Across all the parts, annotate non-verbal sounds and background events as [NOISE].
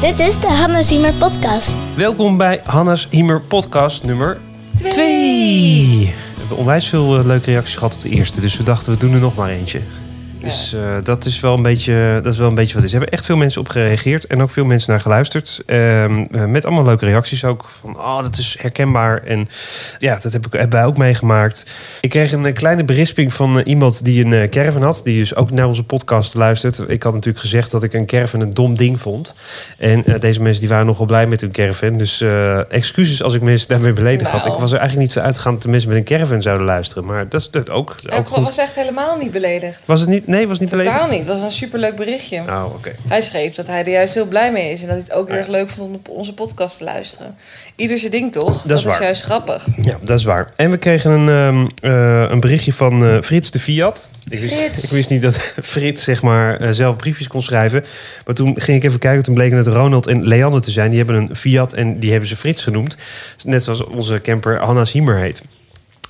Dit is de Hanna Ziemer podcast. Welkom bij Hanna's Hiemer podcast nummer 2. We hebben onwijs veel eh, leuke reacties gehad op de eerste, dus we dachten we doen er nog maar eentje. Dus eh, dat, is wel een beetje, dat is wel een beetje wat is. Er hebben echt veel mensen op gereageerd en ook veel mensen naar geluisterd. Ehm, eh, met allemaal leuke reacties ook. Van, oh, dat is herkenbaar. En ja, dat heb ik, hebben wij ook meegemaakt. Ik kreeg een eh, kleine berisping van iemand die een caravan had. Die dus ook naar onze podcast luistert. Ik had natuurlijk gezegd dat ik een caravan een dom ding vond. En deze mensen die waren nogal blij met hun caravan. Dus excuses als ik mensen daarmee beledigd had. Nou. Ik was er eigenlijk niet zo uitgegaan dat de mensen met een caravan zouden luisteren. Maar dat is dat ook, ook goed. was echt helemaal niet beledigd. Was het niet? Nee, was niet Totaal beledigd? niet. Het was een superleuk berichtje. Oh, oké. Hij schreef dat hij er juist heel blij mee is. En dat hij het ook heel erg leuk vond om op onze podcast te luisteren. Ieder zijn ding toch? is waar. juist grappig. Ja, dat is waar. En we kregen een, ehm, eh, een berichtje van eh, Frits de Fiat. Ik wist, Frits. ik wist niet dat [LAUGHS] Frits zeg maar, eh, zelf briefjes kon schrijven. Maar toen ging ik even kijken. Toen bleken het Ronald en Leander te zijn. Die hebben een Fiat en die hebben ze Frits genoemd. Net zoals onze camper Hanna's Hiemer heet.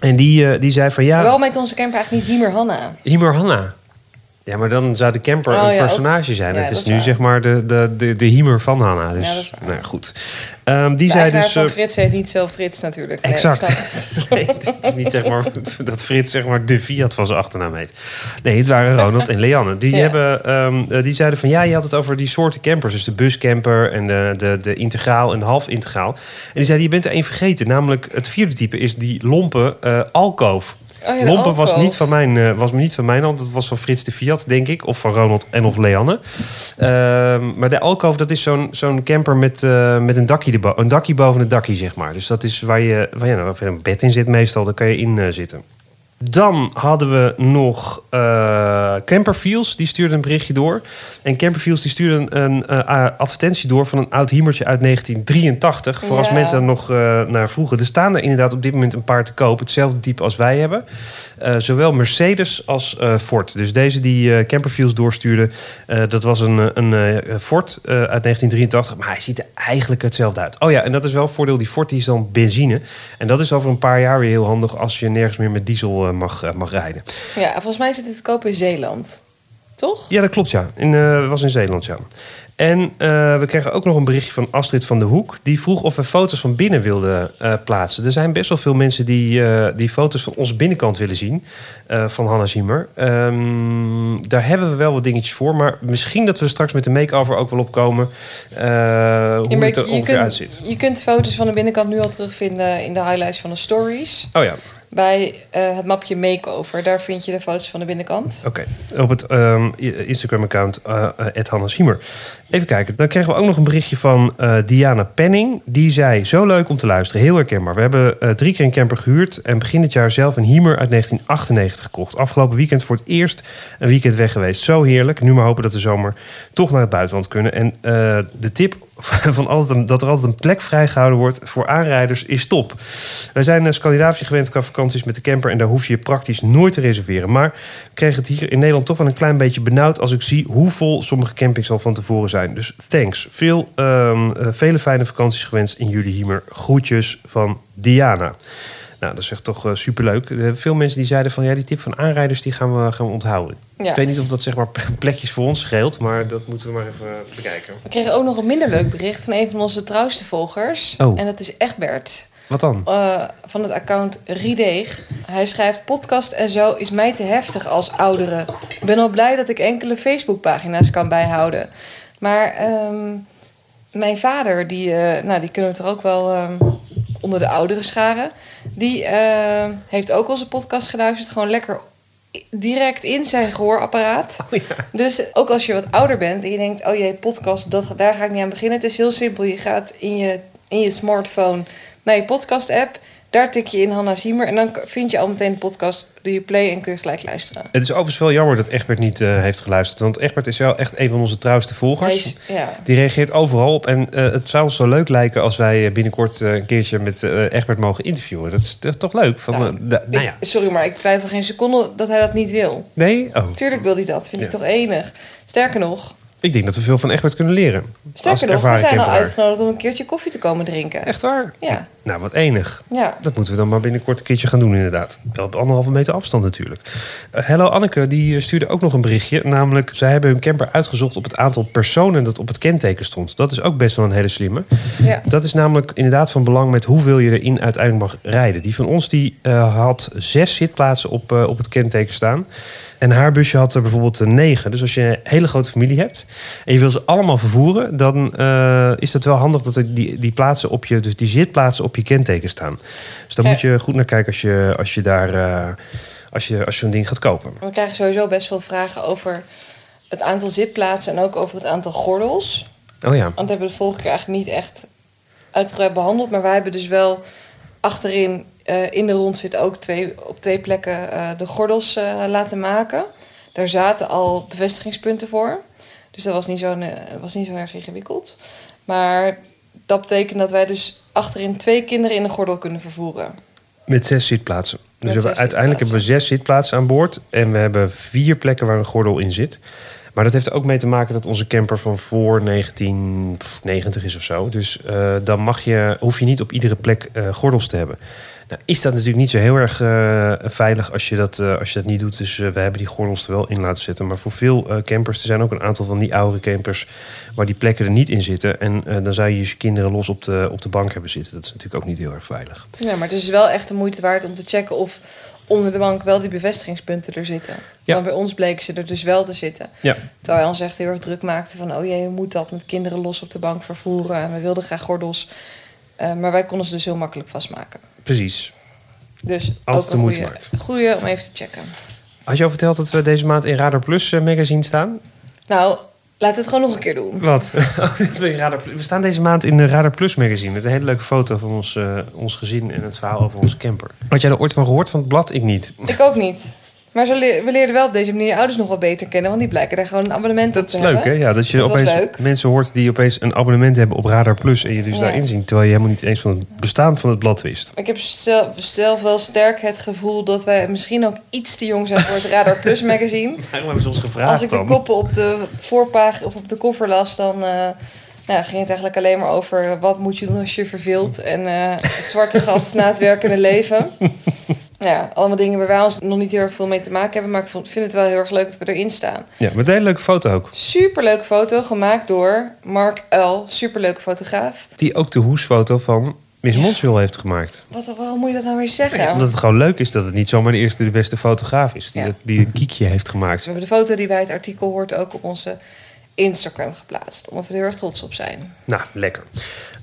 En die, die zei van ja, Waarom heet onze camper eigenlijk niet Hiemer Hanna? Hiemer Hanna. Ja, maar dan zou de camper Oh, een ja, personage zijn. Ja, het is is nu waar. zeg maar de, de, de, de Hiemer van Hanna. Dus, Ja, dat is waar. nou goed. Ehm, die De zei dus... van eh, Frits heet niet zo Frits natuurlijk. Nee, Exact. [LAUGHS] het. Nee, is niet zeg maar [LAUGHS] dat Frits zeg maar de Fiat van zijn achternaam heet. Nee, het waren Ronald en Leanne. Die, [LAUGHS] Ja. hebben, ehm, eh, die zeiden van ja, je had het over die soorten campers. Dus de buscamper en de, de, de integraal en de half integraal. En die zeiden, je bent er één vergeten. Namelijk het vierde type is die lompe eh alkoof. Oh ja, Lompen was niet, van mijn, eh, was niet van mijn hand. Dat was van Frits de Fiat, denk ik. Of van Ronald en of Leanne. Ehm, maar de alkoof, dat is zo'n zo'n camper met, eh, met een, dakje een dakje boven het dakje, zeg maar. Dus dat is waar je, waar je, nou, waar een bed in zit meestal. Daar kan je in eh, zitten. Dan hadden we nog eh Camperfields. Die stuurde een berichtje door. En Camperfields die stuurde een, een eh, advertentie door... van een oud hiemertje uit 1983. Voor als mensen er nog eh, naar vroegen. Er staan er inderdaad op dit moment een paar te koop. Hetzelfde type als wij hebben. Eh, zowel Mercedes als eh, Ford. Dus deze die eh Camperfields doorstuurde... eh, dat was een, eh, een eh, Ford eh, uit 1983. Maar hij ziet er eigenlijk hetzelfde uit. Oh ja, en dat is wel een voordeel. Die Ford die is dan benzine. En dat is over een paar jaar weer heel handig... als je nergens meer met diesel eh, mag, eh, mag rijden. Ja, volgens mij zit het te kopen in Zeeland. Toch? Ja, dat klopt, ja. In, eh, was in Zeeland, ja. En we kregen ook nog een berichtje van Astrid van de Hoek. Die vroeg of we foto's van binnen wilden plaatsen. Er zijn best wel veel mensen die, die foto's van onze binnenkant willen zien. van Hanna Ziemer. Ehm, daar hebben we wel wat dingetjes voor. Maar misschien dat we straks met de make-over ook wel opkomen. hoe Ja, het er ongeveer kunt, uitziet. je kunt foto's van de binnenkant nu al terugvinden in de highlights van de stories. Oh ja, Bij eh, het mapje Makeover. Daar vind je de foto's van de binnenkant. Oké, op het ehm, Instagram-account uh, Hanna Schiemer. Even kijken, dan kregen we ook nog een berichtje van Diana Penning. Die zei, zo leuk om te luisteren, heel herkenbaar. We hebben drie keer een camper gehuurd... en begin dit jaar zelf een Hiemer uit 1998 gekocht. Afgelopen weekend voor het eerst een weekend weg geweest. Zo heerlijk. Nu maar hopen dat we zomer toch naar het buitenland kunnen. En de tip [LAUGHS] van altijd een- dat er altijd een plek vrijgehouden wordt voor aanrijders is top. Wij zijn uh, Scandinavië gewend qua vakanties met de camper... en daar hoef je praktisch nooit te reserveren. Maar ik kreeg het hier in Nederland toch wel een klein beetje benauwd... als ik zie hoe vol sommige campings al van tevoren zijn. Dus thanks. Veel, ehm, eh, vele fijne vakanties gewenst in jullie hiemer. Groetjes van Diana. Nou, dat is echt toch eh, superleuk. Er veel mensen die zeiden van... ja, die tip van aanrijders die gaan we, gaan we onthouden. Ja. Ik weet niet of dat zeg maar plekjes voor ons scheelt... maar dat moeten we maar even eh, bekijken. We kregen ook nog een minder leuk bericht van een van onze trouwste volgers. Oh. En dat is Egbert. Wat dan? eh, van het account Riedeeg. Hij schrijft: Podcast en zo is mij te heftig als oudere. Ik ben al blij dat ik enkele Facebookpagina's kan bijhouden. Maar ehm, mijn vader, die, eh, nou, die kunnen we toch ook wel ehm, onder de ouderen scharen. Die heeft ook onze podcast geluisterd. Gewoon lekker direct in zijn gehoorapparaat. Oh ja. Dus ook als je wat ouder bent en je denkt, oh jee, podcast, dat, daar ga ik niet aan beginnen. Het is heel simpel. Je gaat in je, in je smartphone naar je podcast-app. Daar tik je in Hanna Ziemer en dan vind je al meteen de podcast. Doe je play en kun je gelijk luisteren. Het is overigens wel jammer dat Egbert niet eh, heeft geluisterd. Want Egbert is wel echt een van onze trouwste volgers. is- ja. Die reageert overal op. En eh, het zou ons zo leuk lijken als wij binnenkort eh, een keertje met Egbert mogen interviewen. Dat is, dat is toch leuk? Van, Nou, da- nou ja. Ik- sorry, maar ik twijfel geen seconde dat hij dat niet wil. Nee? Oh. Tuurlijk wil hij dat. Vindt Ja. hij toch enig. Sterker nog, Ik denk dat we veel van Egbert kunnen leren. Sterker nog, we zijn al uitgenodigd om een keertje koffie te komen drinken. Echt waar? Ja. Nou, wat enig. Ja. Dat moeten we dan maar binnenkort een keertje gaan doen, inderdaad. Wel op anderhalve meter afstand natuurlijk. Eh, Hello Anneke, die eh, stuurde ook nog een berichtje. Namelijk, zij hebben hun camper uitgezocht op het aantal personen dat op het kenteken stond. Dat is ook best wel een hele slimme. Ja. Dat is namelijk inderdaad van belang met hoeveel je erin uiteindelijk mag rijden. Die van ons die, eh, had zes zitplaatsen op, op het kenteken staan. En haar busje had er bijvoorbeeld negen. Dus als je een hele grote familie hebt en je wil ze allemaal vervoeren, dan eh, is het wel handig dat er die, die plaatsen op je, dus die zitplaatsen op je kenteken staan. Dus daar Ja. moet je goed naar kijken als je, als je daar eh, als je, als je zo'n ding gaat kopen. We krijgen sowieso best veel vragen over het aantal zitplaatsen en ook over het aantal gordels. Oh ja. Want dat hebben we de vorige keer eigenlijk niet echt uitgebreid behandeld. Maar wij hebben dus wel achterin eh, in de rondzit ook twee, op twee plekken eh, de gordels eh, laten maken. Daar zaten al bevestigingspunten voor. Dus dat was niet zo, was niet zo erg ingewikkeld. Maar dat betekent dat wij dus achterin twee kinderen in een gordel kunnen vervoeren. Met zes zitplaatsen. Dus we hebben, uiteindelijk hebben we zes zitplaatsen aan boord. En we hebben vier plekken waar een gordel in zit. Maar dat heeft er ook mee te maken dat onze camper van voor 1990 is of zo. Dus dan mag je, hoef je niet op iedere plek gordels te hebben. Nou, is dat natuurlijk niet zo heel erg eh, veilig als je, dat, eh, als je dat niet doet. Dus eh, we hebben die gordels er wel in laten zitten. Maar voor veel campers, er zijn ook een aantal van die oudere campers... waar die plekken er niet in zitten. En dan zou je je kinderen los op de, op de bank hebben zitten. Dat is natuurlijk ook niet heel erg veilig. Ja, maar het is wel echt de moeite waard om te checken of onder de bank wel die bevestigingspunten er zitten. Ja. Want bij ons bleken ze er dus wel te zitten. Ja. Terwijl wij ons echt heel erg druk maakten van... oh jee, je moet dat met kinderen los op de bank vervoeren. En we wilden graag gordels. Maar wij konden ze dus heel makkelijk vastmaken. Precies. Dus Altijd de moeite goede, waard. goede om even te checken. Had je al verteld dat we deze maand in Radar Plus eh, magazine staan? Nou, laten we het gewoon nog een keer doen. Wat? [LAUGHS] Oh, we staan deze maand in de Radar Plus magazine met een hele leuke foto van ons, eh, ons gezin en het verhaal over onze camper. Had jij er ooit van gehoord van het blad? Ik niet. Ik ook niet. Maar zo we leerden wel op deze manier je ouders nog wel beter kennen. Want die blijken daar gewoon een abonnement op Dat te is leuk, hè? hebben. Ja, dat je Dat opeens mensen hoort die opeens een abonnement hebben op Radar Plus en je dus Ja. daarin zien, terwijl je helemaal niet eens van het bestaan van het blad wist. Ik heb zelf, zelf wel sterk het gevoel dat wij misschien ook iets te jong zijn voor het Radar Plus magazine. [LAUGHS] Waarom hebben ze ons gevraagd Als ik de koppen op de voorpagina of op de koffer las, dan eh, nou, ging het eigenlijk alleen maar over wat moet je doen als je verveelt en eh, het zwarte gat [LAUGHS] na het werkende leven. Ja, allemaal dingen waar wij ons nog niet heel erg veel mee te maken hebben, maar ik vind het wel heel erg leuk dat we erin staan. Ja, met een hele leuke foto ook. Superleuke foto, gemaakt door Mark Uil, superleuke fotograaf. Die ook de hoesfoto van Miss Montreal heeft gemaakt. Wat, waarom moet je dat nou weer zeggen? Ja, omdat het gewoon leuk is dat het niet zomaar de eerste de beste fotograaf is die, Ja. dat- die een kiekje heeft gemaakt. We hebben de foto die bij het artikel hoort ook op onze Instagram geplaatst, omdat we er heel erg trots op zijn. Nou, lekker.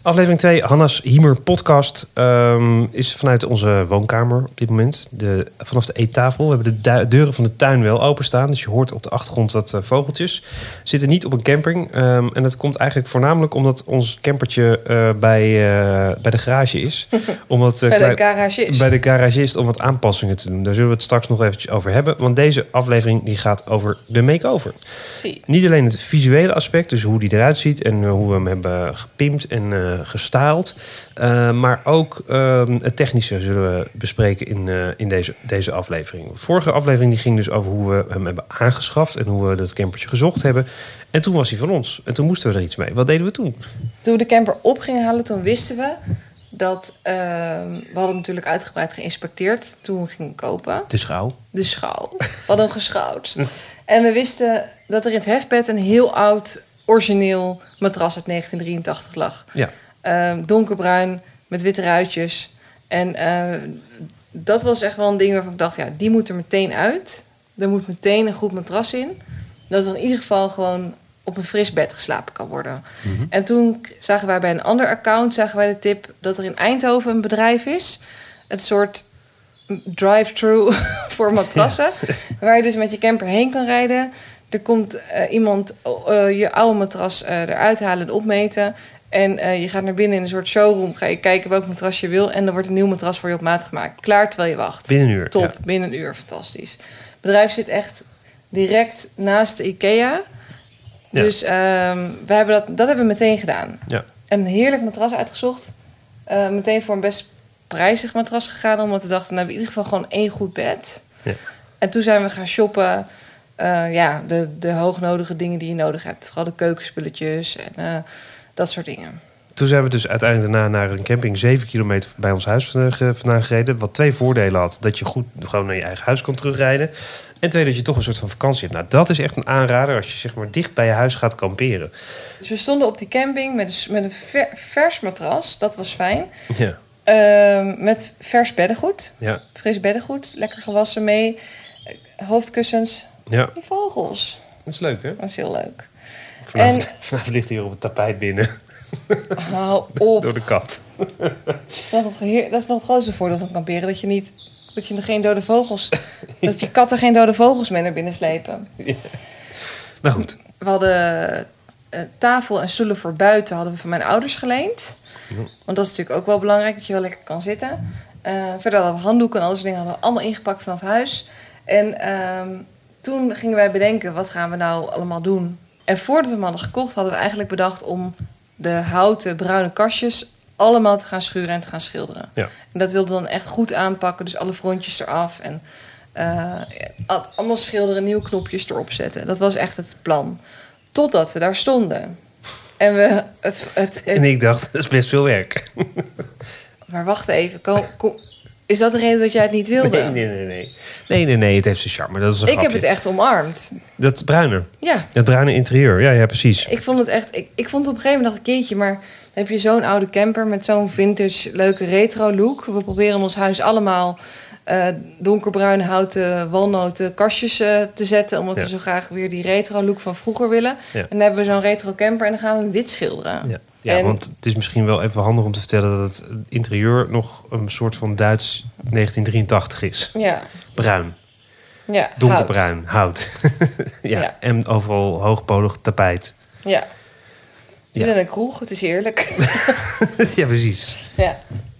Aflevering 2, Hanna's Hiemer podcast, ehm, is vanuit onze woonkamer op dit moment. De, vanaf de eettafel. We hebben de deuren van de tuin wel openstaan. Dus je hoort op de achtergrond wat eh, vogeltjes. Zitten niet op een camping. ehm, en dat komt eigenlijk voornamelijk omdat ons campertje eh, bij, eh, bij de garage is. [LAUGHS] Omdat, Bij de garagist. bij de garagist om wat aanpassingen te doen. Daar zullen we het straks nog eventjes over hebben. Want deze aflevering die gaat over de make-over. Zie. Niet alleen het visuele aspect, dus hoe die eruit ziet en hoe we hem hebben gepimpt en eh gestyled. eh, maar ook ehm, het technische zullen we bespreken in, eh, in deze, deze aflevering. De vorige aflevering die ging dus over hoe we hem hebben aangeschaft en hoe we dat campertje gezocht hebben. En toen was hij van ons. En toen moesten we er iets mee. Wat deden we toen? Toen we de camper op gingen halen, toen wisten we dat... ehm, we hadden hem natuurlijk uitgebreid geïnspecteerd toen we gingen kopen. De schouw. De schouw. We hadden hem geschouwd. [LAUGHS] En we wisten dat er in het hefbed een heel oud, origineel matras uit 1983 lag. Ja. Ehm, donkerbruin, met witte ruitjes. En eh, dat was echt wel een ding waarvan ik dacht, ja, die moet er meteen uit. Er moet meteen een goed matras in. Dat er in ieder geval gewoon op een fris bed geslapen kan worden. En toen zagen wij bij een ander account zagen wij de tip dat er in Eindhoven een bedrijf is. Het soort drive-thru [LAUGHS] voor matrassen. [LAUGHS] Waar je dus met je camper heen kan rijden. Er komt eh, iemand eh, je oude matras eh, eruit halen en opmeten. En eh, je gaat naar binnen in een soort showroom. Ga je kijken welk matras je wil. En er wordt een nieuw matras voor je op maat gemaakt. Klaar terwijl je wacht. Binnen een uur. Top, ja. binnen een uur. Fantastisch. Het bedrijf zit echt direct naast de IKEA. Ja. Dus ehm, we hebben dat, dat hebben we meteen gedaan. Ja. Een heerlijk matras uitgezocht. Eh, meteen voor een best prijzig matras gegaan. Omdat we dachten, nou, in ieder geval gewoon één goed bed. Ja. En toen zijn we gaan shoppen eh, ja, de, de hoognodige dingen die je nodig hebt. Vooral de keukenspulletjes en dat soort dingen. Toen zijn we dus uiteindelijk daarna naar een camping 7 kilometer bij ons huis vandaan ge- vandaan gereden. Wat twee voordelen had. Dat je goed gewoon naar je eigen huis kon terugrijden. En twee, dat je toch een soort van vakantie hebt. Nou, dat is echt een aanrader als je zeg maar dicht bij je huis gaat kamperen. Dus we stonden op die camping met een, s- met een ver- vers matras. Dat was fijn. Ja, Ehm, met vers beddengoed. ja, Fris beddengoed. Lekker gewassen mee. Hoofdkussens. ja. Die vogels. Dat is leuk, hè? Dat is heel leuk. En- [LAUGHS] vanavond ligt hij hier op het tapijt binnen. Hou [LAUGHS] op. Door de kat. Dat is nog het geheer- dat is nog het grootste voordeel van kamperen. Dat je niet... Dat je geen dode vogels... [LAUGHS] dat je katten geen dode vogels mee naar binnen slepen. Nou goed. We hadden eh, tafel en stoelen voor buiten hadden we van mijn ouders geleend. Want dat is natuurlijk ook wel belangrijk, dat je wel lekker kan zitten. Eh, verder hadden we handdoeken en al dat soort dingen hadden we allemaal ingepakt vanaf huis. En ehm, toen gingen wij bedenken, wat gaan we nou allemaal doen? En voordat we hem hadden gekocht, hadden we eigenlijk bedacht om de houten bruine kastjes allemaal te gaan schuren en te gaan schilderen. Ja. En dat wilden we dan echt goed aanpakken, dus alle frontjes eraf en al- allemaal schilderen, nieuwe knopjes erop zetten. Dat was echt het plan. Totdat we daar stonden. En we het, het, het- En ik dacht, [LAUGHS] dat is best veel werk. maar wacht even, kom, kom, is dat de reden dat jij het niet wilde? Nee, nee, nee, nee. Nee, nee, nee. Het heeft zijn charme. Dat is een ik heb het echt omarmd. Dat bruine. Ja, Het bruine interieur. Ja, ja, precies. ik vond het echt. Ik, ik vond het op een gegeven moment dacht ik, kindje, maar heb je zo'n oude camper met zo'n vintage, leuke retro look. We proberen in ons huis allemaal eh, donkerbruine houten walnoten kastjes eh, te zetten, omdat Ja. we zo graag weer die retro look van vroeger willen. Ja. En dan hebben we zo'n retro camper en dan gaan we hem wit schilderen. Ja, ja En- want het is misschien wel even handig om te vertellen dat het interieur nog een soort van Duits 1983 is. Ja, Bruin, ja. donkerbruin, hout. [LAUGHS] ja, Ja. en overal hoogpolig tapijt. Ja. Zijn in een kroeg, het is heerlijk. [LAUGHS] ja, precies. ja.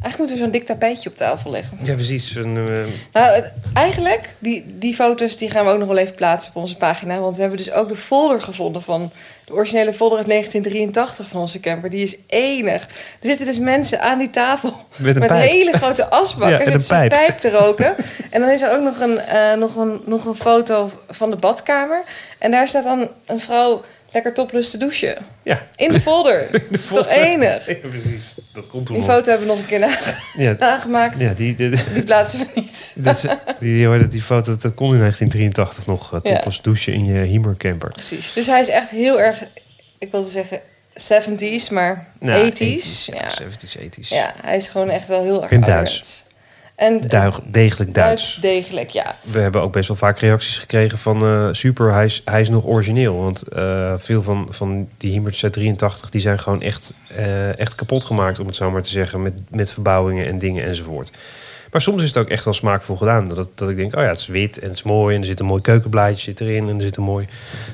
Eigenlijk moeten we zo'n dik tapijtje op tafel leggen. Ja, precies. Een, eh, Nou, eigenlijk, die, die foto's die gaan we ook nog wel even plaatsen op onze pagina. Want we hebben dus ook de folder gevonden van de originele folder uit 1983 van onze camper. Die is enig. Er zitten dus mensen aan die tafel [LAUGHS] Met een hele grote [LAUGHS] asbak. Ja, en zit een pijp te roken. [LAUGHS] en dan is er ook nog een, eh, nog, een, nog een foto van de badkamer. En daar staat dan een vrouw lekker topless te douchen. ja. In de folder. [LAUGHS] dat is toch enig? Ja, precies. Dat komt Die foto hebben we nog een keer na- Ja, [LAUGHS] nagemaakt. ja die, die, Die plaatsen we niet. [LAUGHS] dat die, die foto, dat kon in 1983 nog. Uh, Ja. douchen in je Hiemer camper. Precies. Dus hij is echt heel erg, ik wilde zeggen 70s, maar Nou, 80s. Ja, Ja. 70s, 80s. ja, hij is gewoon echt wel heel erg En Duits. En Duig, degelijk Duits. degelijk, ja. We hebben ook best wel vaak reacties gekregen van eh, super, hij is, hij is nog origineel. Want eh, veel van, van die Hiemerts uit 83 die zijn gewoon echt, eh, echt kapot gemaakt, om het zo maar te zeggen, met, met verbouwingen en dingen enzovoort. Maar soms is het ook echt wel smaakvol gedaan. Dat, dat ik denk, oh ja, het is wit en het is mooi. En er zit een mooi keukenblaadje zit erin. En er zit een mooi,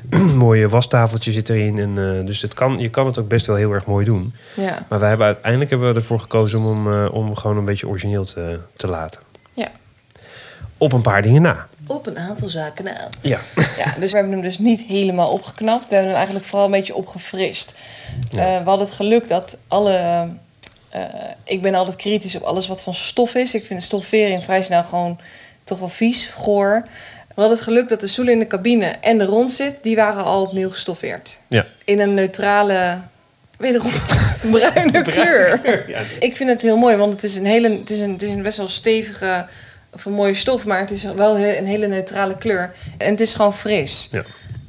[CLEARS THROAT] mooi wastafeltje zit erin. En, eh, dus het kan, je kan het ook best wel heel erg mooi doen. Ja, Maar wij hebben uiteindelijk hebben we ervoor gekozen om hem eh, om gewoon een beetje origineel te, te laten. ja. Op een paar dingen na. Op een aantal zaken na. Ja. [LAUGHS] Ja, dus we hebben hem dus niet helemaal opgeknapt. We hebben hem eigenlijk vooral een beetje opgefrist. Eh, we hadden het geluk dat alle... eh, ik ben altijd kritisch op alles wat van stof is. Ik vind de stoffering vrij snel gewoon toch wel vies, goor. We hadden het geluk dat de stoelen in de cabine en de rondzit... die waren al opnieuw gestoffeerd. Ja. In een neutrale, wederom [LAUGHS] bruine kleur. Ja. Ik vind het heel mooi, want het is een, hele, het is een, het is een best wel stevige of een mooie stof, maar het is wel een hele neutrale kleur. En het is gewoon fris. Ja.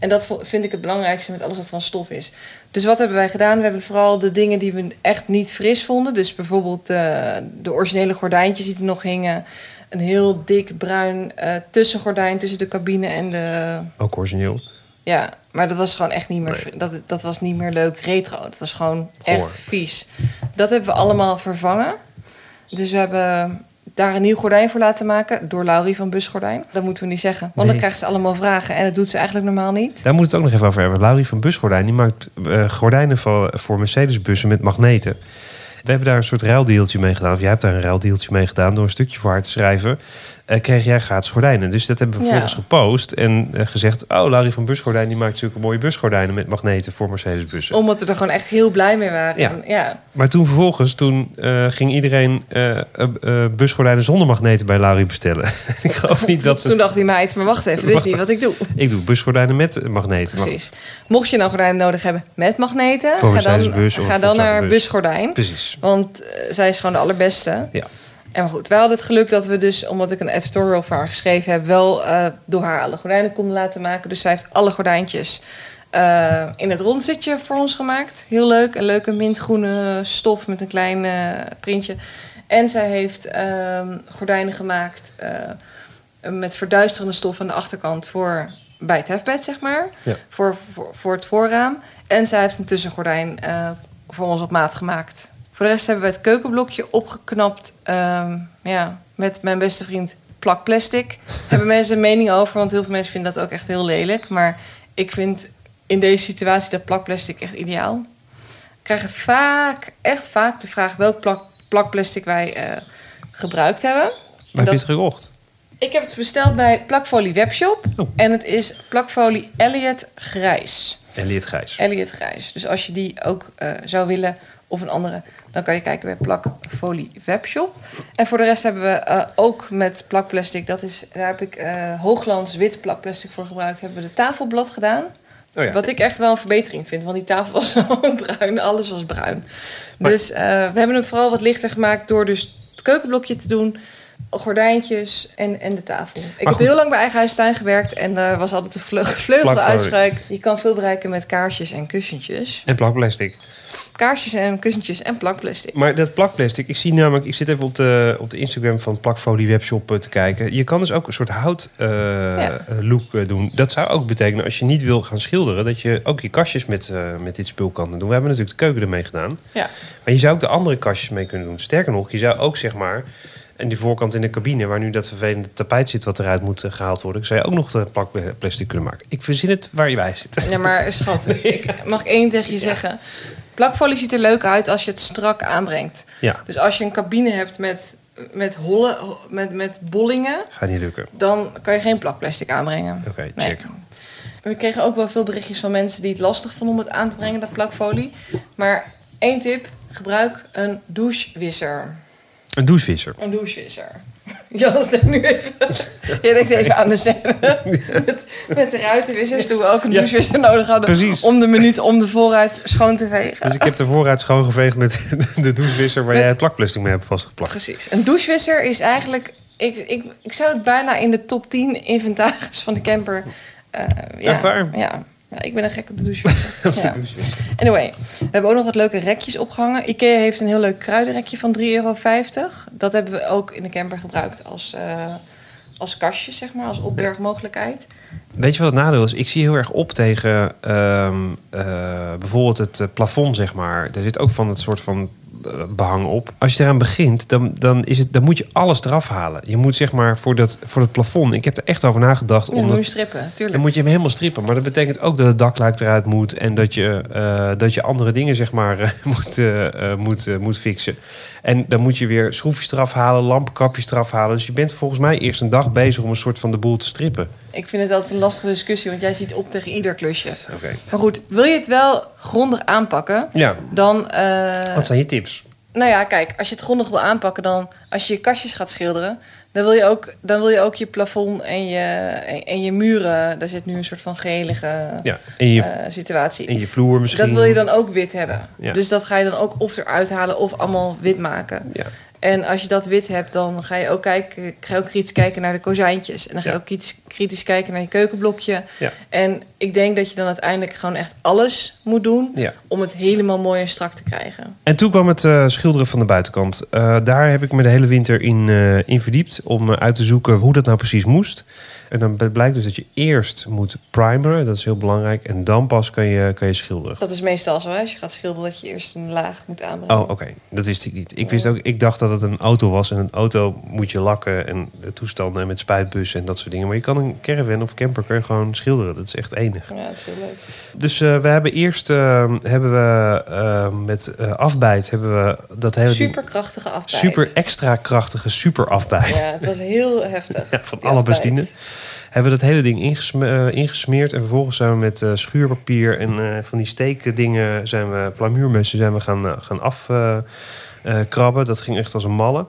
En dat vind ik het belangrijkste met alles wat van stof is. Dus wat hebben wij gedaan? We hebben vooral de dingen die we echt niet fris vonden. Dus bijvoorbeeld eh, de originele gordijntjes die er nog hingen. Een heel dik bruin eh, tussengordijn tussen de cabine en de... Ook origineel. Ja, maar dat was gewoon echt niet meer, Nee. dat, dat was niet meer leuk retro. Dat was gewoon Goor. echt vies. Dat hebben we allemaal vervangen. Dus we hebben daar een nieuw gordijn voor laten maken door Laurie van Busgordijn. Dat moeten we niet zeggen, want Nee. dan krijgt ze allemaal vragen en dat doet ze eigenlijk normaal niet. Daar moet het ook nog even over hebben. Laurie van Busgordijn die maakt eh, gordijnen voor, voor Mercedes-bussen met magneten. We hebben daar een soort ruildeeltje mee gedaan. Of jij hebt daar een ruildeeltje mee gedaan door een stukje voor haar te schrijven. Eh, kreeg jij gratis gordijnen. Dus dat hebben we Ja. vervolgens gepost en eh, gezegd... oh, Larry van Busgordijn die maakt zulke mooie busgordijnen... met magneten voor Mercedes-bussen. Omdat we er gewoon echt heel blij mee waren. Ja. Maar toen vervolgens, toen eh, ging iedereen busgordijnen zonder magneten bij Larry bestellen. [LAUGHS] ik geloof niet dat Toen ze... dacht die meid, maar wacht even, dit is niet wat ik doe. Ik doe busgordijnen met magneten. Precies. Mocht je nou gordijnen nodig hebben met magneten, Voor ga dan, ga dan naar. Busgordijn. Precies. Want zij is gewoon de allerbeste. Ja. En maar goed, wij hadden het geluk dat we dus, omdat ik een editorial voor haar geschreven heb, wel eh, door haar alle gordijnen konden laten maken. Dus zij heeft alle gordijntjes eh, in het rondzitje voor ons gemaakt. Heel leuk. Een leuke mintgroene stof met een klein eh, printje. En zij heeft ehm, gordijnen gemaakt met verduisterende stof aan de achterkant voor bij het hefbed, zeg maar. Ja. Voor, voor, voor het voorraam. En zij heeft een tussengordijn voor ons op maat gemaakt. Voor de rest hebben we het keukenblokje opgeknapt ehm, ja, met mijn beste vriend plakplastic. [LAUGHS] Hebben mensen een mening over, want heel veel mensen vinden dat ook echt heel lelijk. Maar ik vind in deze situatie dat plakplastic echt ideaal. We krijgen vaak, echt vaak de vraag welk plak, plakplastic wij eh, gebruikt hebben. Maar En heb je het gekocht? ik heb het besteld bij Plakfolie Webshop. Oh. En het is plakfolie Elliot Grijs. Elliot Gijs. Elliot Grijs. Dus als je die ook eh, zou willen, of een andere, dan kan je kijken bij Plakfolie Webshop. En voor de rest hebben we eh, ook met plakplastic, dat is, daar heb ik eh hooglands wit plakplastic voor gebruikt, hebben we de tafelblad gedaan. Oh ja. Wat ik echt wel een verbetering vind, want die tafel was [LAUGHS] gewoon bruin, alles was bruin. Maar- Dus eh, we hebben hem vooral wat lichter gemaakt door dus het keukenblokje te doen, gordijntjes en, en de tafel. Ik heb heel lang bij Eigen Huis Tuin gewerkt en daar was altijd de vle- gevleugelde Plakfolie. uitspraak. Je kan veel bereiken met kaarsjes en kussentjes. En plakplastic. Kaarsjes en kussentjes en plakplastic. Maar dat plakplastic, ik zie namelijk, ik zit even op de, op de Instagram van Plakfolie Webshop eh, te kijken. Je kan dus ook een soort hout eh, Ja. eh, look doen. Dat zou ook betekenen als je niet wil gaan schilderen, dat je ook je kastjes met, met dit spul kan doen. We hebben natuurlijk de keuken ermee gedaan. Ja. Maar je zou ook de andere kastjes mee kunnen doen. Sterker nog, je zou ook zeg maar. En die voorkant in de cabine, waar nu dat vervelende tapijt zit wat eruit moet eh, gehaald worden, zou je ook nog de plakplastic kunnen maken. Ik verzin het waar je bij zit. Ja, maar [LAUGHS] schat, ik mag één tegen je zeggen. Plakfolie ziet er leuk uit als je het strak aanbrengt. Ja, Dus als je een cabine hebt met, met, holle, met, met bollingen, gaat niet lukken. dan kan je geen plakplastic aanbrengen. Oké, check. We kregen ook wel veel berichtjes van mensen die het lastig vonden om het aan te brengen, dat plakfolie. Maar één tip, gebruik een douchewisser. Een douchevisser. Een douchewisser. Jan denkt [LAUGHS] nu even... Jij denkt even aan de scène. Met, met de ruitenwissers toen we ook een Ja, douchewisser nodig hadden... precies. om de minuut om de voorruit schoon te vegen. Dus ik heb de voorraad schoongeveegd met [LAUGHS] de douchevisser waar jij het plakplastic mee hebt vastgeplakt. Precies. Een douchewisser is eigenlijk... Ik, ik, ik zou het bijna in de top 10 inventaris van de camper... eh ja, Echt waar? Ja. Ja, ik ben een gek op de douchewisser. [LAUGHS] ja. Anyway, we hebben ook nog wat leuke rekjes opgehangen. Ikea heeft een heel leuk kruidenrekje van 3,50 euro. Dat hebben we ook in de camper gebruikt als, eh, als kastje, zeg maar, als opbergmogelijkheid. Weet je wat het nadeel is? Ik zie heel erg op tegen ehm, eh, bijvoorbeeld het eh, plafond, zeg maar. Er zit ook van het soort van behang op. Als je eraan begint, dan, dan, is het, dan moet je alles eraf halen. Je moet zeg maar voor dat, voor dat plafond... Ik heb er echt over nagedacht. Ja, om moet je strippen, tuurlijk. dan moet je hem helemaal strippen. Maar dat betekent ook dat het dakluik eruit moet. En dat je, eh, dat je andere dingen zeg maar [LAUGHS] eh, moet, eh, moet, moet fixen. En dan moet je weer schroefjes eraf halen, lampenkapjes eraf halen. Dus je bent volgens mij eerst een dag bezig om een soort van de boel te strippen. Ik vind het altijd een lastige discussie, want jij ziet op tegen ieder klusje. Oké. Maar goed, wil je het wel grondig aanpakken, Ja, dan... eh, wat zijn je tips? Nou ja, kijk, als je het grondig wil aanpakken, dan als je je kastjes gaat schilderen, dan wil je ook, dan wil je, ook je plafond en je, en, en je muren. Daar zit nu een soort van gelige Ja, en je, eh, situatie. en je vloer misschien. Dat wil je dan ook wit hebben. Ja. Dus dat ga je dan ook of eruit halen of allemaal wit maken. Ja. En als je dat wit hebt, dan ga je ook, kijken, ga je ook kritisch kijken naar de kozijntjes. En dan ga je Ja. ook kritisch, kritisch kijken naar je keukenblokje. Ja. En ik denk dat je dan uiteindelijk gewoon echt alles moet doen Ja. om het helemaal mooi en strak te krijgen. En toen kwam het eh, schilderen van de buitenkant. Eh, daar heb ik me de hele winter in, eh, in verdiept om uit te zoeken hoe dat nou precies moest. En dan blijkt dus dat je eerst moet primeren, dat is heel belangrijk. En dan pas kan je, kan je schilderen. Dat is meestal zo, hè? als je gaat schilderen, dat je eerst een laag moet aanbrengen. Oh, oké. Dat wist ik niet. Ik wist ook, ik dacht dat het een auto was. En een auto moet je lakken en de toestanden met spuitbussen en dat soort dingen. Maar je kan een caravan of camper kan je gewoon schilderen. Dat is echt enig. Ja, dat is heel leuk. Dus eh, we hebben eerst eh, hebben we, eh, met eh, afbijt hebben we dat hele Superkrachtige afbijt. super extra krachtige super afbijt. Ja, het was heel heftig. [LAUGHS] Ja, van alle afbijt. Hebben we dat hele ding eh, ingesmeerd. En vervolgens zijn we met eh, schuurpapier en eh, van die steekdingen... zijn we plamuurmessen zijn we gaan, gaan afkrabben. dat ging echt als een malle.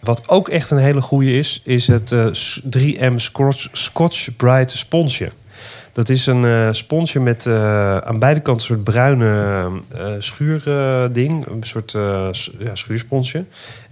Wat ook echt een hele goede is... is het eh, s- 3M Scotch, Scotch Bright sponsje. Dat is een eh, sponsje met aan beide kanten een soort bruine schuurding. een soort ja, schuursponsje.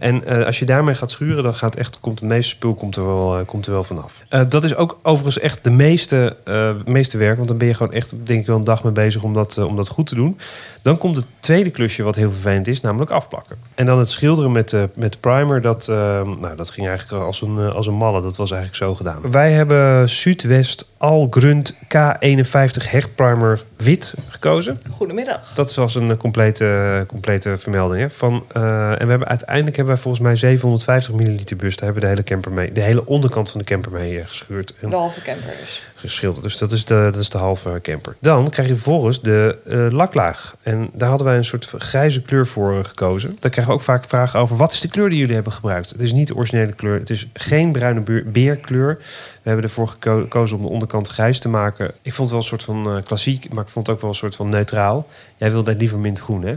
En eh, als je daarmee gaat schuren, dan gaat echt, komt het meeste spul komt er wel, eh, komt er wel vanaf. Eh, dat is ook overigens echt de meeste, meeste werk. Want dan ben je gewoon echt, denk ik wel, een dag mee bezig om dat, om dat goed te doen. Dan komt het tweede klusje wat heel vervelend is, namelijk afplakken. En dan het schilderen met, met primer, dat, eh, nou, dat ging eigenlijk als een, als een malle. Dat was eigenlijk zo gedaan. Wij hebben Zuidwest Algrund K51 Hecht Primer wit gekozen. Goedemiddag. Dat was een complete, complete vermelding. Hè? Van, en we hebben uiteindelijk hebben wij volgens mij 750 milliliter bus. Daar hebben we de hele camper mee, de hele onderkant van de camper mee eh, geschuurd en De halve camper dus. geschilderd. Dus dat is de, dat is de halve camper. Dan krijg je vervolgens de eh, laklaag. En daar hadden wij een soort grijze kleur voor eh, gekozen. Daar krijgen we ook vaak vragen over. Wat is de kleur die jullie hebben gebruikt? Het is niet de originele kleur. Het is geen bruine beer- beerkleur. We hebben ervoor geko- gekozen om de onderkant grijs te maken. Ik vond het wel een soort van klassiek. Maar ik vond het ook wel een soort van neutraal. Jij wilde liever mintgroen, hè?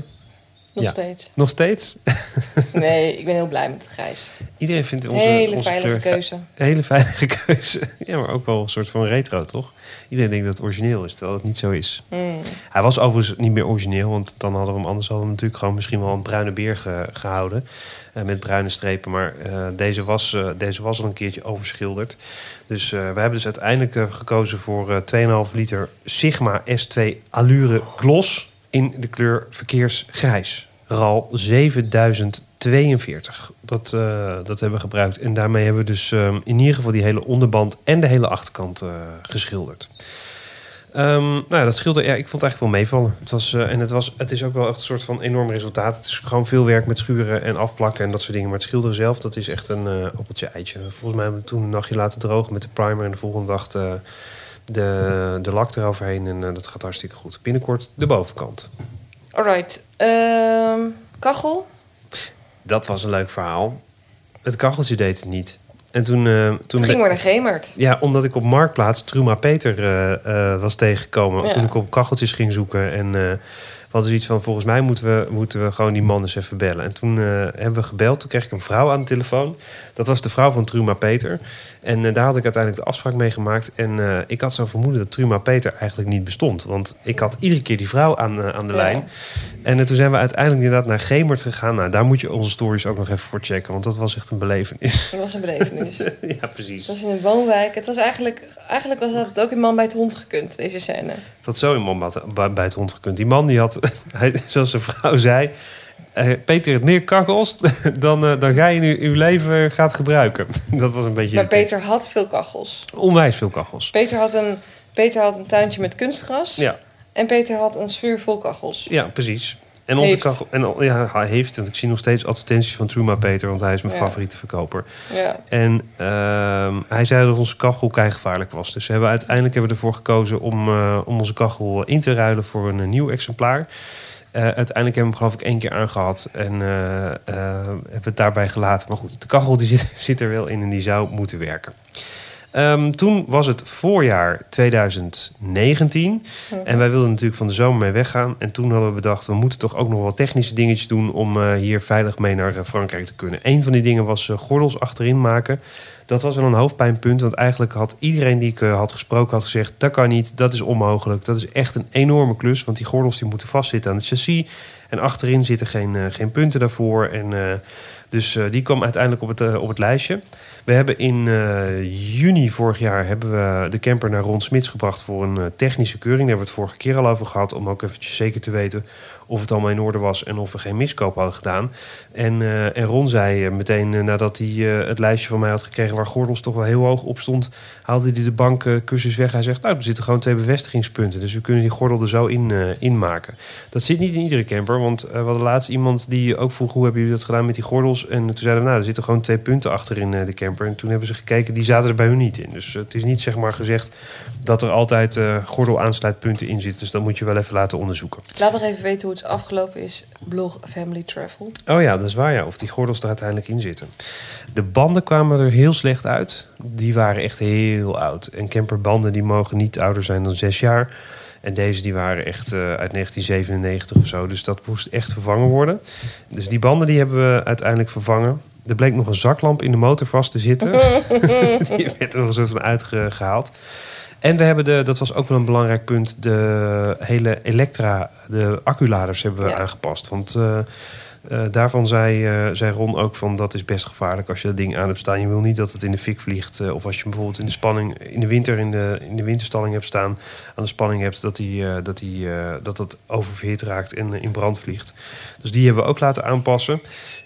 Nog Ja. steeds. Nog steeds? [LAUGHS] Nee, ik ben heel blij met het grijs. Iedereen vindt onze, Hele onze veilige kleur... keuze. Hele [LAUGHS] veilige keuze. Ja, maar ook wel een soort van retro, toch? Iedereen denkt dat het origineel is, terwijl het niet zo is. Mm. Hij was overigens niet meer origineel, want dan hadden we hem anders hadden we natuurlijk gewoon misschien wel een bruine beer ge- gehouden. eh, met bruine strepen. Maar eh, deze, was, eh, deze was al een keertje overschilderd. Dus we hebben dus uiteindelijk gekozen voor eh 2,5 liter Sigma S2 Allure Gloss in de kleur verkeersgrijs. RAL 7042. Dat, eh, dat hebben we gebruikt. En daarmee hebben we dus eh, in ieder geval die hele onderband en de hele achterkant eh, geschilderd. Ehm, nou dat schilder, ja, ik vond het eigenlijk wel meevallen. Het was, eh, en het, was, het is ook wel echt een soort van enorm resultaat. Het is gewoon veel werk met schuren en afplakken en dat soort dingen. Maar het schilderen zelf, dat is echt een uh, appeltje eitje. Volgens mij hebben we toen een nachtje laten drogen met de primer. En de volgende dag de, de, lak eroverheen. En uh, dat gaat hartstikke goed. Binnenkort de bovenkant. Alright. Ehm, kachel? Dat was een leuk verhaal. Het kacheltje deed het niet. En toen, uh, toen het ging maar naar Gemert. Ja, omdat ik op Marktplaats Truma Peter uh, uh, was tegengekomen. Ja. Toen ik op kacheltjes ging zoeken. En hadden zoiets van, volgens mij moeten we, moeten we gewoon die man eens even bellen. En toen uh, hebben we gebeld. Toen kreeg ik een vrouw aan de telefoon. Dat was de vrouw van Truma Peter. En uh, daar had ik uiteindelijk de afspraak mee gemaakt. En uh, ik had zo vermoeden dat Truma Peter eigenlijk niet bestond. Want ik had iedere keer die vrouw aan, aan de ja. lijn. En toen zijn we uiteindelijk inderdaad naar Gemert gegaan. Nou, daar moet je onze stories ook nog even voor checken. Want dat was echt een belevenis. Dat was een belevenis. [LAUGHS] ja, precies. Het was in een woonwijk. Het was eigenlijk, eigenlijk was dat het ook in Man bij het hond gekund, deze scène. Had zo in Man bij, het hond gekund. Die man die had, [LAUGHS] hij, zoals zijn vrouw zei... Uh, Peter, het meer kachels, [LAUGHS] dan, uh, dan ga je nu uw leven gaat gebruiken. Dat was een beetje. Maar Peter had veel kachels. Onwijs veel kachels. Peter had een, Peter had een tuintje met kunstgras. Ja. En Peter had een schuur vol kachels. Ja, precies. En onze heeft. kachel. En, ja, hij heeft, want ik zie nog steeds advertenties van Truma Peter, want hij is mijn Ja. favoriete verkoper. Ja. En uh, hij zei dat onze kachel gevaarlijk was. Dus we hebben, uiteindelijk hebben we ervoor gekozen om, uh, om onze kachel in te ruilen voor een, een nieuw exemplaar. Uh, uiteindelijk hebben we hem geloof ik één keer aangehad en uh, hebben het daarbij gelaten. Maar goed, de kachel die zit, [LAUGHS] zit, er wel in en die zou moeten werken. Um, toen was het voorjaar 2019 Mhm. en wij wilden natuurlijk van de zomer mee weggaan. En toen hadden we bedacht, we moeten toch ook nog wel technische dingetjes doen om uh, hier veilig mee naar Frankrijk te kunnen. Een van die dingen was uh, gordels achterin maken. Dat was wel een hoofdpijnpunt, want eigenlijk had iedereen die ik uh, had gesproken had gezegd... dat kan niet, dat is onmogelijk, dat is echt een enorme klus... want die gordels die moeten vastzitten aan het chassis... en achterin zitten geen, geen punten daarvoor. En, dus die kwam uiteindelijk op het, op het lijstje. We hebben in eh, juni vorig jaar hebben we de camper naar Ron Smits gebracht voor een eh, technische keuring. Daar hebben we het vorige keer al over gehad. Om ook eventjes zeker te weten of het allemaal in orde was en of we geen miskoop hadden gedaan. En, eh, en Ron zei meteen nadat hij het lijstje van mij had gekregen waar gordels toch wel heel hoog op stond, haalde hij de bankkussens weg. Hij zegt, nou, er zitten gewoon twee bevestigingspunten. Dus we kunnen die gordel er zo in, maken. Dat zit niet in iedere camper, want we hadden laatst iemand die ook vroeg, hoe hebben jullie dat gedaan met die gordels? En toen zeiden we, nou, er zitten gewoon twee punten achter in de camper. En toen hebben ze gekeken, die zaten er bij hun niet in. Dus het is niet zeg maar gezegd dat er altijd eh gordel-aansluitpunten in zitten. Dus dat moet je wel even laten onderzoeken. Laat nog even weten hoe het afgelopen is. Blog Family Travel. Oh ja, dat is waar, ja. Of die gordels er uiteindelijk in zitten. De banden kwamen er heel slecht uit. Die waren echt heel oud. En camperbanden die mogen niet ouder zijn dan zes jaar. En deze die waren echt eh, uit 1997 of zo. Dus dat moest echt vervangen worden. Dus die banden die hebben we uiteindelijk vervangen. Er bleek nog een zaklamp in de motor vast te zitten. [LAUGHS] die werd er nog een soort van uitgehaald. En we hebben de, dat was ook wel een belangrijk punt, de hele elektra, de acculaders hebben we Ja. aangepast. Want eh, eh, daarvan zei, eh, zei Ron ook van dat is best gevaarlijk als je dat ding aan hebt staan. Je wil niet dat het in de fik vliegt. of als je hem bijvoorbeeld in de spanning in de winter in de, in de winterstalling hebt staan, aan de spanning hebt dat die, dat, die, dat het oververhit raakt en in brand vliegt. Dus die hebben we ook laten aanpassen.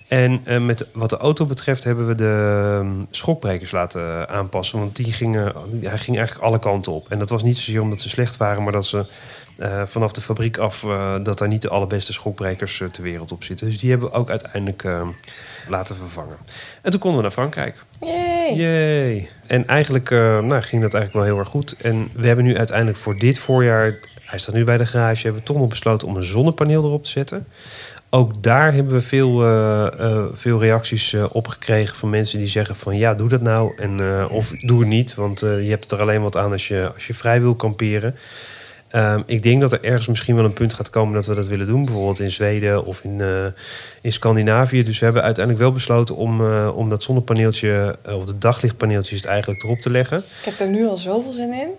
En eh, met wat de auto betreft hebben we de ehm, schokbrekers laten aanpassen. Want die gingen, hij ging eigenlijk alle kanten op. En dat was niet zozeer omdat ze slecht waren, maar dat ze eh, vanaf de fabriek af eh, dat daar niet de allerbeste schokbrekers ter wereld op zitten. Dus die hebben we ook uiteindelijk eh, laten vervangen. En toen konden we naar Frankrijk. Yay! Yay. En eigenlijk nou, ging dat eigenlijk wel heel erg goed. En we hebben nu uiteindelijk voor dit voorjaar, hij staat nu bij de garage, hebben we toch nog besloten om een zonnepaneel erop te zetten. Ook daar hebben we veel, eh, eh, veel reacties eh, op gekregen van mensen die zeggen van ja, doe dat nou. En, of doe het niet, want je hebt er alleen wat aan als je, als je vrij wil kamperen. Ehm, ik denk dat er ergens misschien wel een punt gaat komen dat we dat willen doen. Bijvoorbeeld in Zweden of in, in Scandinavië. Dus we hebben uiteindelijk wel besloten om, om dat zonnepaneeltje, of de daglichtpaneeltje is het eigenlijk erop te leggen. Ik heb er nu al zoveel zin in.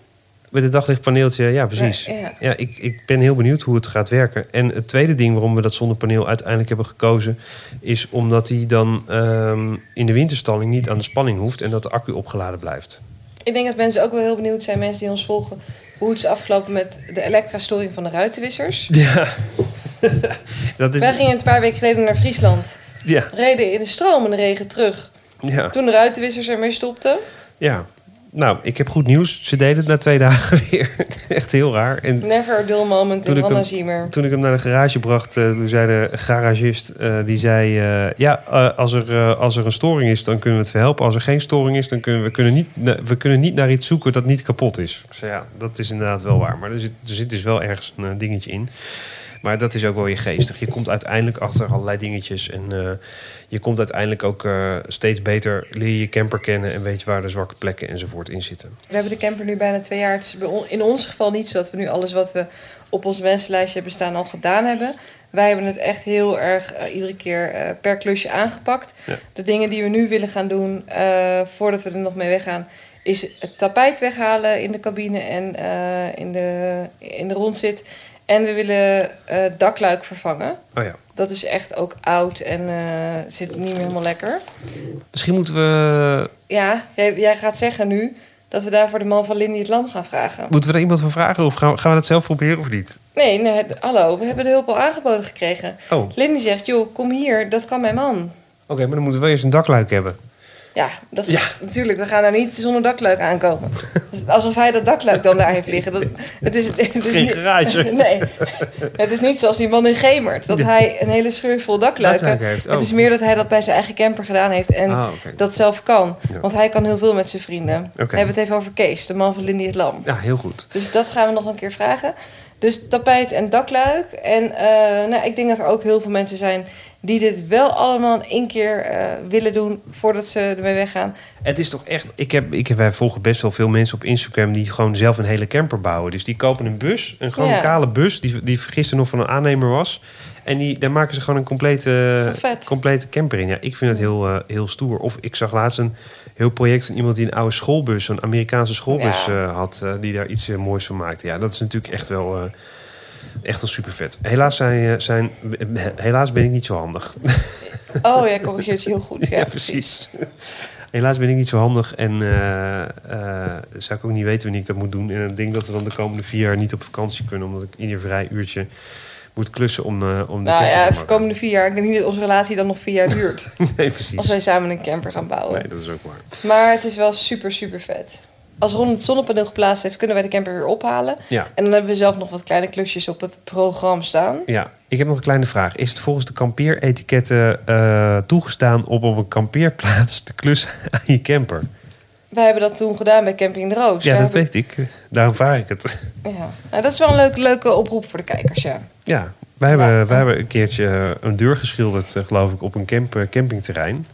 Met het daglichtpaneeltje, ja precies. Ja, ja. Ja, ik, ik ben heel benieuwd hoe het gaat werken. En het tweede ding waarom we dat zonnepaneel uiteindelijk hebben gekozen... is omdat hij dan ehm, in de winterstalling niet aan de spanning hoeft... en dat de accu opgeladen blijft. Ik denk dat mensen ook wel heel benieuwd zijn, mensen die ons volgen, hoe het is afgelopen met de elektra-storing van de ruitenwissers. Ja, [LAUGHS] dat is... Wij gingen een paar weken geleden naar Friesland. Ja, Reden in de stromende regen terug. ja, Toen de ruitenwissers ermee stopten. ja. Nou, ik heb goed nieuws. Ze deden het na twee [LAUGHS] dagen weer. Echt heel raar. En Never a dull moment in Hanna Ziemer. Toen ik hem naar de garage bracht, eh, toen zei de garagist, eh, die zei, eh, ja, als, er, als er een storing is, dan kunnen we het verhelpen. Als er geen storing is, dan kunnen we, kunnen niet, we kunnen niet naar iets zoeken dat niet kapot is. Ik zei, ja, dat is inderdaad wel waar. Maar er zit, er zit dus wel ergens een dingetje in. Maar dat is ook wel je geestig. Je komt uiteindelijk achter allerlei dingetjes. En eh, je komt uiteindelijk ook eh, steeds beter, leer je camper kennen en weet je waar de zwakke plekken enzovoort in zitten. We hebben de camper nu bijna twee jaar. Het is in ons geval niet zo dat we nu alles wat we op ons wensenlijstje hebben staan al gedaan hebben. Wij hebben het echt heel erg eh, iedere keer per klusje aangepakt. Ja. De dingen die we nu willen gaan doen, voordat we er nog mee weggaan, is het tapijt weghalen in de cabine en in, de, in de rondzit. En we willen eh dakluik vervangen. Oh ja. Dat is echt ook oud en eh, zit niet meer helemaal lekker. Misschien moeten we Ja, jij, jij gaat zeggen nu dat we daarvoor de man van Lindy het Lam gaan vragen. Moeten we er iemand van vragen of gaan we, gaan we dat zelf proberen of niet? Nee, nee, het- hallo, we hebben de hulp al aangeboden gekregen. Oh, oké, Lindy zegt, joh, kom hier, dat kan mijn man. maar dan moeten we wel eerst een dakluik hebben. Ja, dat, Ja. natuurlijk, we gaan daar niet zonder dakluik aankomen. Dus alsof hij dat dakluik dan daar heeft liggen. Dat, het is, het is geen niet- garage. [LAUGHS] Nee, het is niet zoals die man in Gemert. Dat hij een hele scheur vol dakluiken. Heeft, oh. Het is meer dat hij dat bij zijn eigen camper gedaan heeft. En Ah, dat zelf kan. Ja. Want hij kan heel veel met zijn vrienden. We hebben het even over Kees, de man van Lindy het Lam. Ja, heel goed. Dus dat gaan we nog een keer vragen. Dus tapijt en dakluik. En eh, nou, ik denk dat er ook heel veel mensen zijn die dit wel allemaal in één keer eh, willen doen voordat ze ermee weggaan. Het is toch echt... Ik heb, ik heb, wij volgen best wel veel mensen op Instagram... die gewoon zelf een hele camper bouwen. Dus die kopen een bus, een gewoon Ja. kale bus... Die, die gisteren nog van een aannemer was. En die, daar maken ze gewoon een complete, complete camper in. Ja, ik vind het heel, eh, heel stoer. Of ik zag laatst een heel project van iemand die een oude schoolbus... een Amerikaanse schoolbus Ja. eh, had... die daar iets moois van maakte. Ja, dat is natuurlijk echt wel... Echt wel super vet. Helaas, zijn, eh, zijn, helaas ben ik niet zo handig. Oh ja, corrigeert je heel goed. [LAUGHS] Ja, Ja, precies. precies. Helaas ben ik niet zo handig en eh, eh, zou ik ook niet weten wanneer ik dat moet doen. En ik denk dat we dan de komende vier jaar niet op vakantie kunnen, omdat ik ieder vrij uurtje moet klussen om, eh, om de Nou ja, de komende vier jaar. Ik denk niet dat onze relatie dan nog vier jaar duurt. [LAUGHS] Nee, precies. als wij samen een camper gaan bouwen. Nee, dat is ook waar. Maar het is wel super, super vet. Als Ron het zonnepaneel geplaatst heeft, kunnen wij de camper weer ophalen. Ja. En dan hebben we zelf nog wat kleine klusjes op het programma staan. Ja, ik heb nog een kleine vraag. Is het volgens de kampeeretiketten eh, toegestaan om op een kampeerplaats te klussen [LAUGHS] aan je camper? Wij hebben dat toen gedaan bij Camping de Roos. Ja, Daar dat weet ik. Daarom vraag ik het. Ja. Nou, dat is wel een leuke, leuke oproep voor de kijkers, ja. Ja, wij hebben, Ja. wij hebben een keertje een deur geschilderd, eh, geloof ik, op een camp, eh, campingterrein.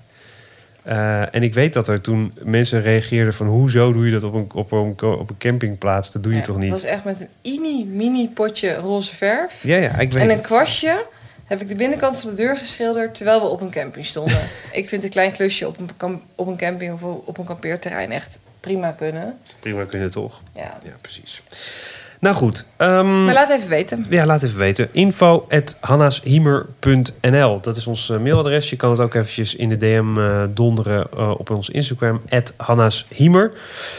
Eh, en ik weet dat er toen mensen reageerden van... hoezo doe je dat op een, op een, op een campingplaats? Dat doe je Ja, toch Dat niet? was echt met een mini-mini potje roze verf. Ja, ja, ik weet En een het. kwastje heb ik de binnenkant van de deur geschilderd terwijl we op een camping stonden. [LAUGHS] ik vind een klein klusje op een, op een camping of op een kampeerterrein echt prima kunnen. Prima kunnen toch? Ja. Ja, precies. Nou goed. ehm, Maar laat even weten. Ja, laat even weten. Info Dat is ons eh, mailadres. Je kan het ook eventjes in de DM eh, donderen eh, op ons Instagram. @hannashiemer.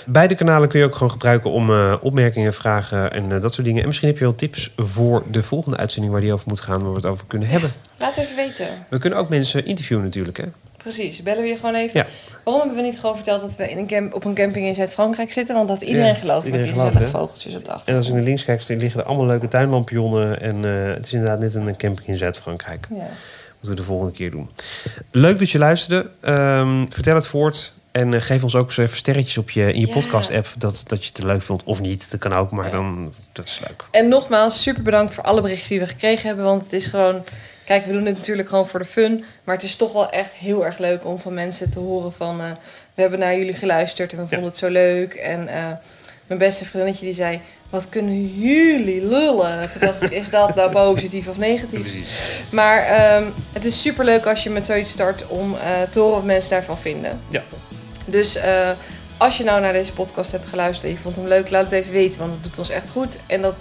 Beide kanalen kun je ook gewoon gebruiken om opmerkingen, vragen en dat soort dingen. En misschien heb je wel tips voor de volgende uitzending waar die over moet gaan, waar we het over kunnen hebben. Laat even weten. We kunnen ook mensen interviewen natuurlijk. Hè? Precies, bellen we je gewoon even. Ja. Waarom hebben we niet gewoon verteld dat we in een camp, op een camping in Zuid-Frankrijk zitten? Want dat iedereen Ja, geloofd met die gelooft, gezellige vogeltjes op de En als achtergrond. je naar links kijkt, liggen er allemaal leuke tuinlampionnen. En eh, het is inderdaad net een camping in Zuid-Frankrijk. Ja. Moeten we de volgende keer doen. Leuk dat je luisterde. Ehm, vertel het voort. En eh, geef ons ook eens even sterretjes op je, in je Ja. podcast-app. Dat, dat je het leuk vond of niet. Dat kan ook, maar dan dat is leuk. En nogmaals, super bedankt voor alle berichten die we gekregen hebben. Want het is gewoon... Kijk, we doen het natuurlijk gewoon voor de fun. Maar het is toch wel echt heel erg leuk om van mensen te horen van... eh, we hebben naar jullie geluisterd en we vonden het zo leuk. En eh, mijn beste vriendinnetje die zei... Wat kunnen jullie lullen? Toen dacht ik, is dat nou positief of negatief? Maar ehm, het is super leuk als je met zoiets start om eh, te horen wat mensen daarvan vinden. Ja. Dus als je nou naar deze podcast hebt geluisterd en je vond hem leuk, laat het even weten. Want dat doet ons echt goed. En dat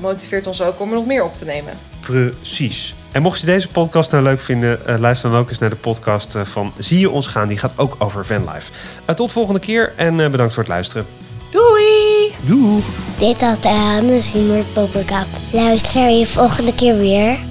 motiveert ons ook om er nog meer op te nemen. Precies. En mocht je deze podcast nou leuk vinden, eh, luister dan ook eens naar de podcast eh, van Zie je ons gaan. Die gaat ook over vanlife. Uh, tot volgende keer en eh, bedankt voor het luisteren. Doei! Doei! Dit was de Hannes podcast. Luister je volgende keer weer.